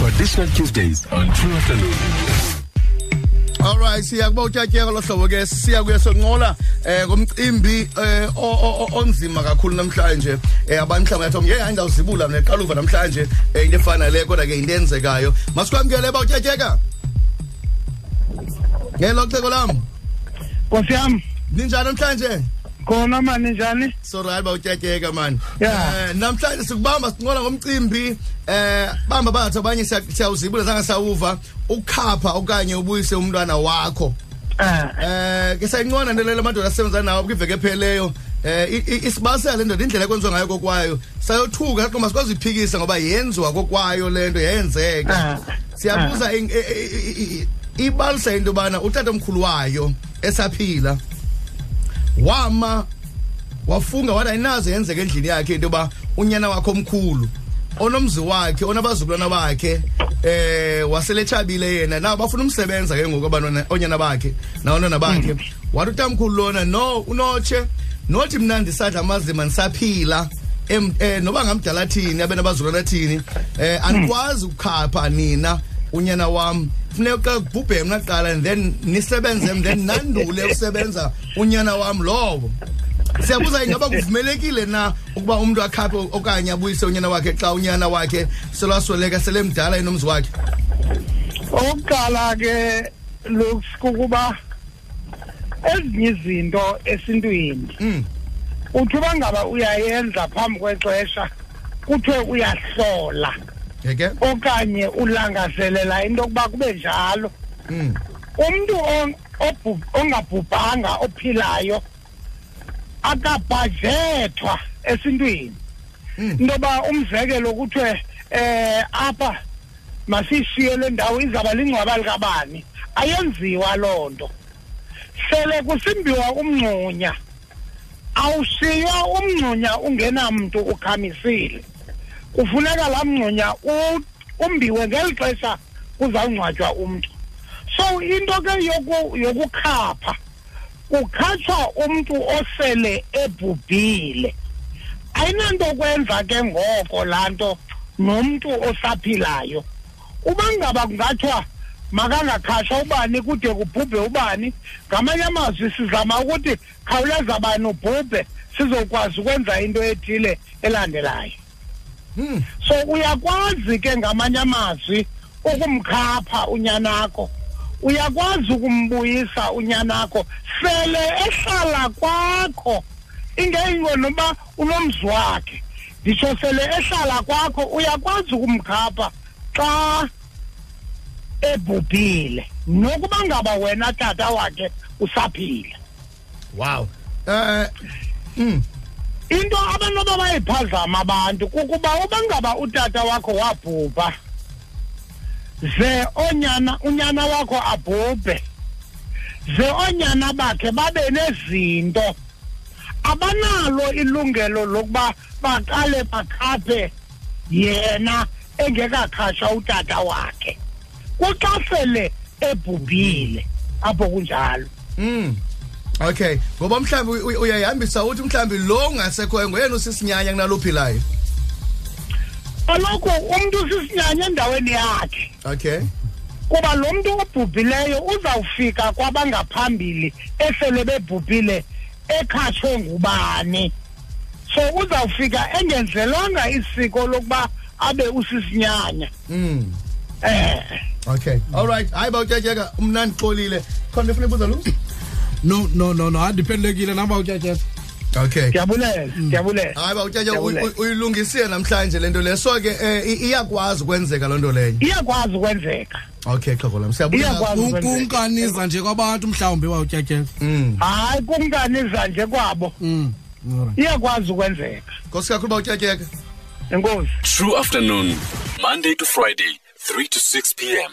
Traditional Tuesdays on True Afternoon. Alright siyakuba utyatyeka lohlobo ke siya kuye sonqola eh ngomcimbi eh onzima kakhulu namhlanje. Eh abantu mhlawumbe yathi ngeke ngizawuzibula mina qaluva namhlanje. Eh into efana le kodwa ke into enzekayo masikwamkele ba utyatyeka Ngelo cebo lam? Nkosi yami, ninjani namhlanje? Khona mani njani? so right ba utyatyeka man Yeah. eh namhlanje sikubamba sinqola ngomcimbi eh bamba bathi abanye siya- siyawuzibula sanga sawuva ukukhapha okanye ubuyise umntwana wakho. Eh, eh ke sayinqona into lelo madoda asebenza nawo kwiveke epheleyo eh isibasela le ndoda indlela ekwenziwa ngayo kokwayo. Sayothuka sathi masikwazi uyiphikisa ngoba yenziwa kokwayo le nto yenzeka. Ah. siyabuza i- ibalisa into yobana utata omkhulu wayo esaphila. Wama wafunga wathi ayinaze yenzeka endlini yakhe into yoba unyana wakhe omkhulu onomzi wakhe onabazukulwana bakhe eh wasele tshabile yena. Nawo bafuna umsebenza ke ngoku abantwana onyana bakhe nawantwana bakhe. Wathi utamkhulu lona no unotshe. Nothi mna ndisadla amazima ndisaphila em- eh noba ngamdala thini abe nabazukulwana thini eh andikwazi ukukhapha nina. Unyana wam funeka kubhubhe mna kuqala and then nisebenze then nandule ukusebenza. Unyana wam lowo siyabuza ingaba kuvumelekile na ukuba umuntu akhaphe okanye abuyise unyana wakhe xa unyana wakhe selwasweleka selemdala enomzi wakhe? Okokuqala ke kukuba ezinye izinto esintwini Mm. uthi uba ngaba uyayenza phambi kwexesha kuthiwe uyahlola. Yeke? Okanye ulangazelela into yokuba kube njalo. Mm. umntu ongabhubhanga ophilayo akabhajethwa esintwini. Mm. into yoba umzekelo kuthiwe eh apha masishiye le ndawo izaba lingcwaba likabani ayenziwa loo nto. Sele kusimbiwa umngxunya awushiywa umngxunya ungenamntu ukhamisile. Kufuneka laa mngxunya umbiwe ngeli xesha kuzawungcwatywa umntu. So into ke yoku- yokukhapha kukhatshwa umntu osele ebhubhile. Ayinanto kwenza ke ngoko laa nto nomntu osaphilayo. Uba ngaba kungathiwa makangakhatshwa ubani kude kubhubhe ubani ngamanye amazwi sizama ukuthi khawuleza bani ubhubhe sizokwazi ukwenza into ethile elandelayo. So uyakwazi ke ngamanye amazwi ukumkhapha unyanakho. Uyakwazi ukumbuyisa unyanakho. Sele ehlala kwakho. Ingeyingo noba unomzi wakhe. Nditsho sele ehlala kwakho uyakwazi ukumkhapha xa ebhubhile. Nokuba ngaba wena tata wakhe usaphila. Wow. Eh mm. Into abantu abayiphazama abantu kukuba uba ngaba utata wakho wabhubha ze onyana unyana wakho abhubhe ze onyana bakhe babe nezinto abanalo ilungelo lokuba baqale bakhaphe yena engekakhatshwa utata wakhe kuxa sele ebhubhile apho kunjalo Mm. Okay, ngoba mhlambi uy- uyayihambisa uthi mhlambi lo ungasekhoyo ngoyena usisinyanya kunalophilayo. kaloku umntu sisinyanya endaweni yakhe Okay. kuba lo mntu obhubhileyo uzawufika kwabangaphambili esele bebhubhile ekhatshwe ngubani so uzawufika engenzelwanga isiko lokuba abe usisinyanya Mm. eh Okay. All right. Hayi bawutyatyeka umnandi xolile. Khona ufuna ibuza lo? No no no no andiphendulekile namba utyatyeka Okay. ndiyabulela ndiyabulela hayi bawutyatyeka Ndiyabulela. uy- uyilungisile namhlanje lento le so ke eh, i- iyakwazi ukwenzeka loo nto leyo iyakwazi ukwenzeka okay xhego lam siyabulela Iyakwazi. Kum- kumkaniza nje kwabantu mhlawumbi wawutyatyeka Mm. hayi kumkaniza nje kwabo mm alright. iyakwazi ukwenzeka nkosi kakhulu bawutyatyeka enkosi True Afternoon. Monday to Friday, 3 to 6 p.m.